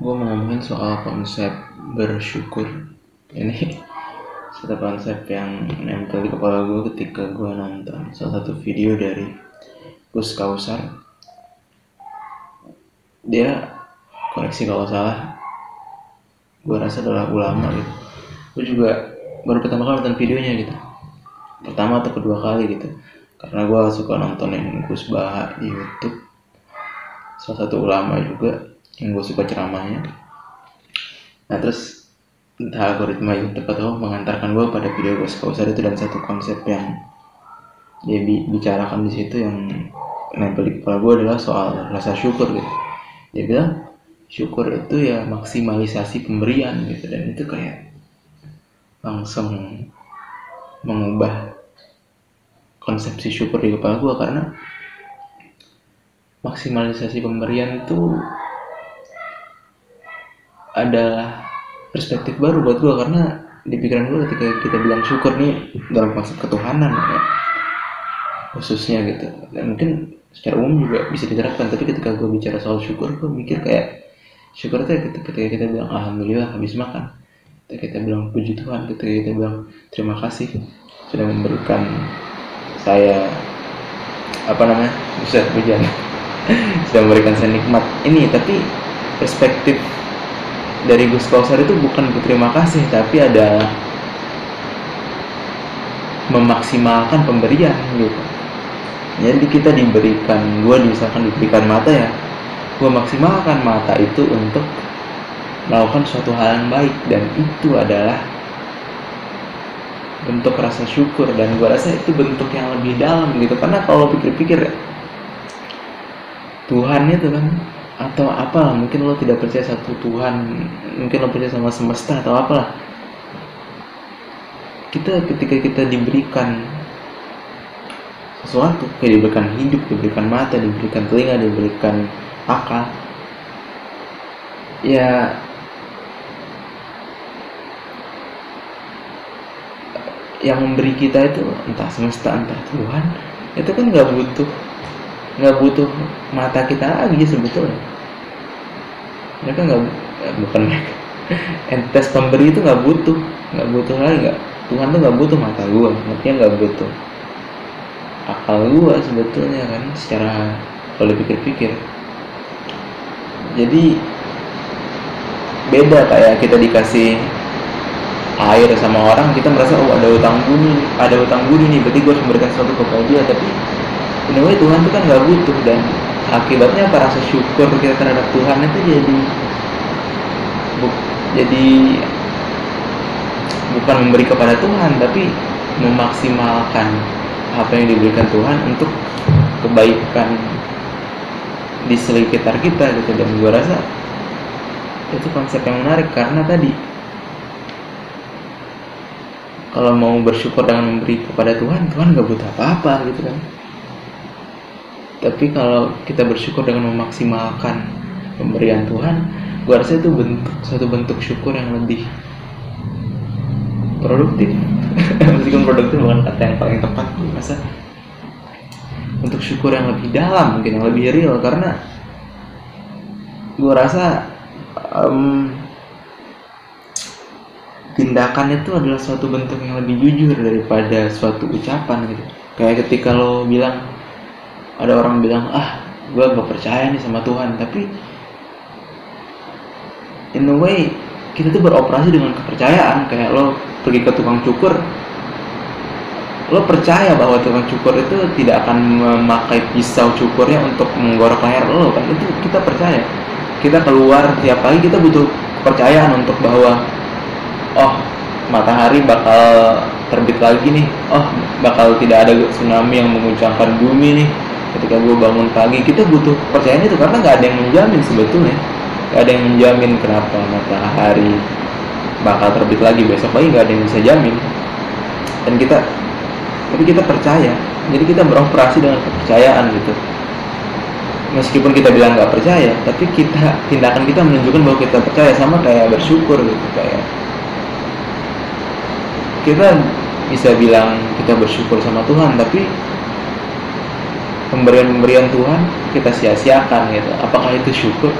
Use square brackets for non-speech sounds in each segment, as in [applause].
gue mau ngomongin soal konsep bersyukur. Ini [laughs] satu konsep yang nempel di kepala gue ketika gue nonton salah satu video dari Gus Kausar. Dia koreksi kalau salah gue rasa adalah ulama gitu. Gue juga baru pertama kali nonton videonya gitu. Pertama atau kedua kali gitu. Karena gue suka nontonin Gus Baha di YouTube. Salah satu ulama juga yang gue suka ceramahnya. Nah terus entah algoritma YouTube atau mengantarkan gue pada video gue Kausar itu dan satu konsep yang dia bicarakan di situ yang nempel di kepala gue adalah soal rasa syukur gitu. Dia bilang syukur itu ya maksimalisasi pemberian gitu dan itu kayak langsung mengubah konsepsi syukur di kepala gue karena maksimalisasi pemberian itu adalah perspektif baru buat gue karena di pikiran gue ketika kita bilang syukur nih dalam konsep ketuhanan ya, khususnya gitu. Dan mungkin secara umum juga bisa diterapkan tapi ketika gue bicara soal syukur gue mikir kayak syukur itu ketika kita bilang alhamdulillah habis makan. Ketika kita bilang puji Tuhan ketika kita bilang terima kasih sudah memberikan saya apa namanya bisa hujan [laughs] sudah memberikan saya nikmat. Ini tapi perspektif dari Gus Kausar itu bukan berterima kasih tapi ada memaksimalkan pemberian gitu. Jadi kita diberikan gue misalkan diberikan mata ya gue maksimalkan mata itu untuk melakukan suatu hal yang baik dan itu adalah bentuk rasa syukur dan gue rasa itu bentuk yang lebih dalam gitu. Karena kalau pikir-pikir Tuhan itu kan atau apa mungkin lo tidak percaya satu Tuhan mungkin lo percaya sama semesta atau apalah. Kita ketika kita diberikan sesuatu kayak diberikan hidup diberikan mata diberikan telinga diberikan akal ya yang memberi kita itu entah semesta entah Tuhan itu kan nggak butuh nggak butuh mata kita lagi sebetulnya. Mereka nggak eh, bukan mereka. [laughs] Entes pemberi itu nggak butuh nggak butuh lagi nggak Tuhan tuh nggak butuh mata gua artinya nggak butuh akal gua sebetulnya kan secara kalau dipikir-pikir. Jadi beda kayak kita dikasih air sama orang kita merasa oh ada utang budi ada utang budi nih berarti gue harus memberikan sesuatu kepada dia tapi anyway Tuhan itu kan nggak butuh dan akibatnya apa? Rasa syukur kita terhadap Tuhan itu jadi bu, jadi bukan memberi kepada Tuhan tapi memaksimalkan apa yang diberikan Tuhan untuk kebaikan di sekitar kita gitu. Dan gue rasa itu konsep yang menarik karena tadi kalau mau bersyukur dengan memberi kepada Tuhan Tuhan nggak butuh apa-apa gitu kan tapi kalau kita bersyukur dengan memaksimalkan pemberian Tuhan gue rasa itu bentuk satu bentuk syukur yang lebih produktif. [laughs] Meskipun produktif bukan kata yang paling tepat gue rasa. Untuk syukur yang lebih dalam mungkin yang lebih real. Karena gue rasa um, tindakan itu adalah suatu bentuk yang lebih jujur daripada suatu ucapan gitu. Kayak ketika lo bilang ada orang bilang ah gue gak percaya nih sama Tuhan. Tapi in a way kita tuh beroperasi dengan kepercayaan. Kayak lo pergi ke tukang cukur lo percaya bahwa tukang cukur itu tidak akan memakai pisau cukurnya untuk menggorok leher lo kan? Itu kita percaya. Kita keluar tiap pagi kita butuh kepercayaan untuk bahwa oh matahari bakal terbit lagi nih. Oh bakal tidak ada tsunami yang menguncangkan bumi nih ketika gue bangun pagi kita butuh kepercayaan itu karena nggak ada yang menjamin sebetulnya. Nggak ada yang menjamin kenapa matahari bakal terbit lagi besok pagi nggak ada yang bisa jamin. Dan kita tapi kita percaya. Jadi kita beroperasi dengan kepercayaan gitu. Meskipun kita bilang nggak percaya tapi kita tindakan kita menunjukkan bahwa kita percaya sama kayak bersyukur gitu kayak kita bisa bilang kita bersyukur sama Tuhan tapi pemberian-pemberian Tuhan kita sia-siakan gitu. Apakah itu syukur?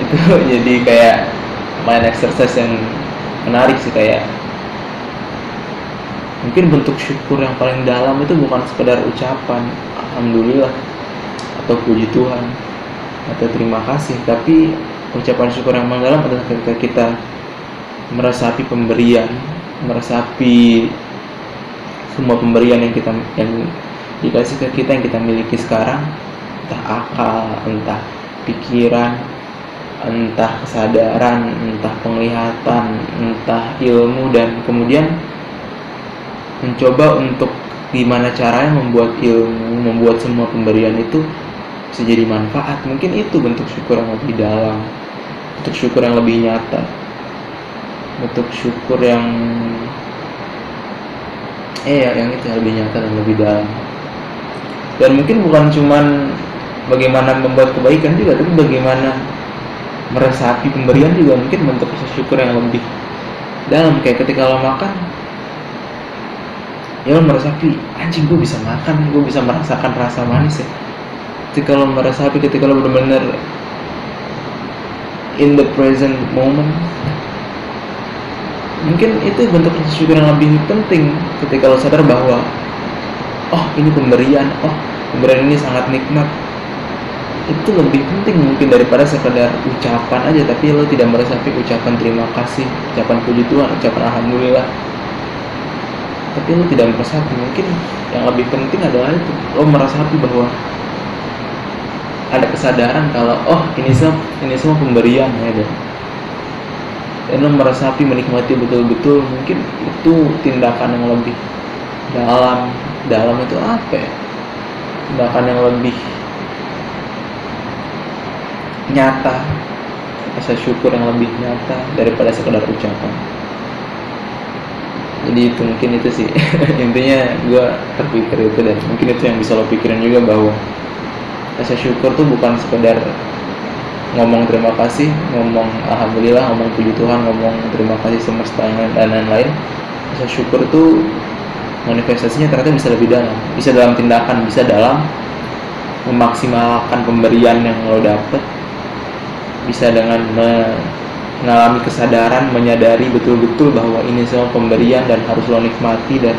Itu [laughs] jadi kayak main exercise yang menarik sih kayak mungkin bentuk syukur yang paling dalam itu bukan sekedar ucapan alhamdulillah atau puji Tuhan atau terima kasih tapi ucapan syukur yang paling dalam adalah ketika kita meresapi pemberian meresapi semua pemberian yang kita yang dikasih ke kita yang kita miliki sekarang entah akal entah pikiran entah kesadaran entah penglihatan entah ilmu dan kemudian mencoba untuk gimana caranya membuat ilmu membuat semua pemberian itu bisa jadi manfaat. Mungkin itu bentuk syukur yang lebih dalam bentuk syukur yang lebih nyata bentuk syukur yang eh ya, yang itu lebih nyata dan lebih dalam dan mungkin bukan cuman bagaimana membuat kebaikan juga tapi bagaimana meresapi pemberian juga mungkin bentuk syukur yang lebih dalam. Kayak ketika lo makan ya lo meresapi anjing gue bisa makan gue bisa merasakan rasa manis ya. Ketika lo meresapi ketika lo benar-benar in the present moment mungkin itu bentuk syukur yang lebih penting ketika lo sadar bahwa oh ini pemberian. Oh pemberian ini sangat nikmat. Itu lebih penting mungkin daripada sekedar ucapan aja tapi lo tidak meresapi ucapan terima kasih ucapan puji Tuhan ucapan alhamdulillah. Tapi lo tidak meresapi mungkin yang lebih penting adalah itu. Lo meresapi bahwa ada kesadaran kalau oh ini semua ini semua pemberian ya dan lo meresapi menikmati betul-betul mungkin itu tindakan yang lebih dalam dalam itu apa ya? Tindakan yang lebih nyata rasa syukur yang lebih nyata daripada sekedar ucapan. Jadi itu mungkin itu sih. [laughs] Intinya gue terpikir itu dan mungkin itu yang bisa lo pikirin juga bahwa rasa syukur tuh bukan sekedar ngomong terima kasih, ngomong alhamdulillah, ngomong puji Tuhan, ngomong terima kasih semesta dan lain-lain. Rasa syukur tuh manifestasinya ternyata bisa lebih dalam, bisa dalam tindakan, bisa dalam memaksimalkan pemberian yang lo dapet, bisa dengan mengalami kesadaran, menyadari betul-betul bahwa ini semua pemberian dan harus lo nikmati dan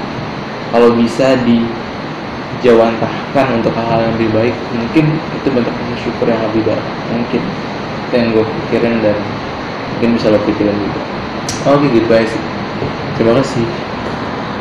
kalau bisa di jawantahkan untuk hal-hal yang lebih baik mungkin itu bentuk syukur yang lebih baik. Mungkin itu yang gue pikirin dan mungkin bisa lo pikirin juga. Oke gitu sih. Terima kasih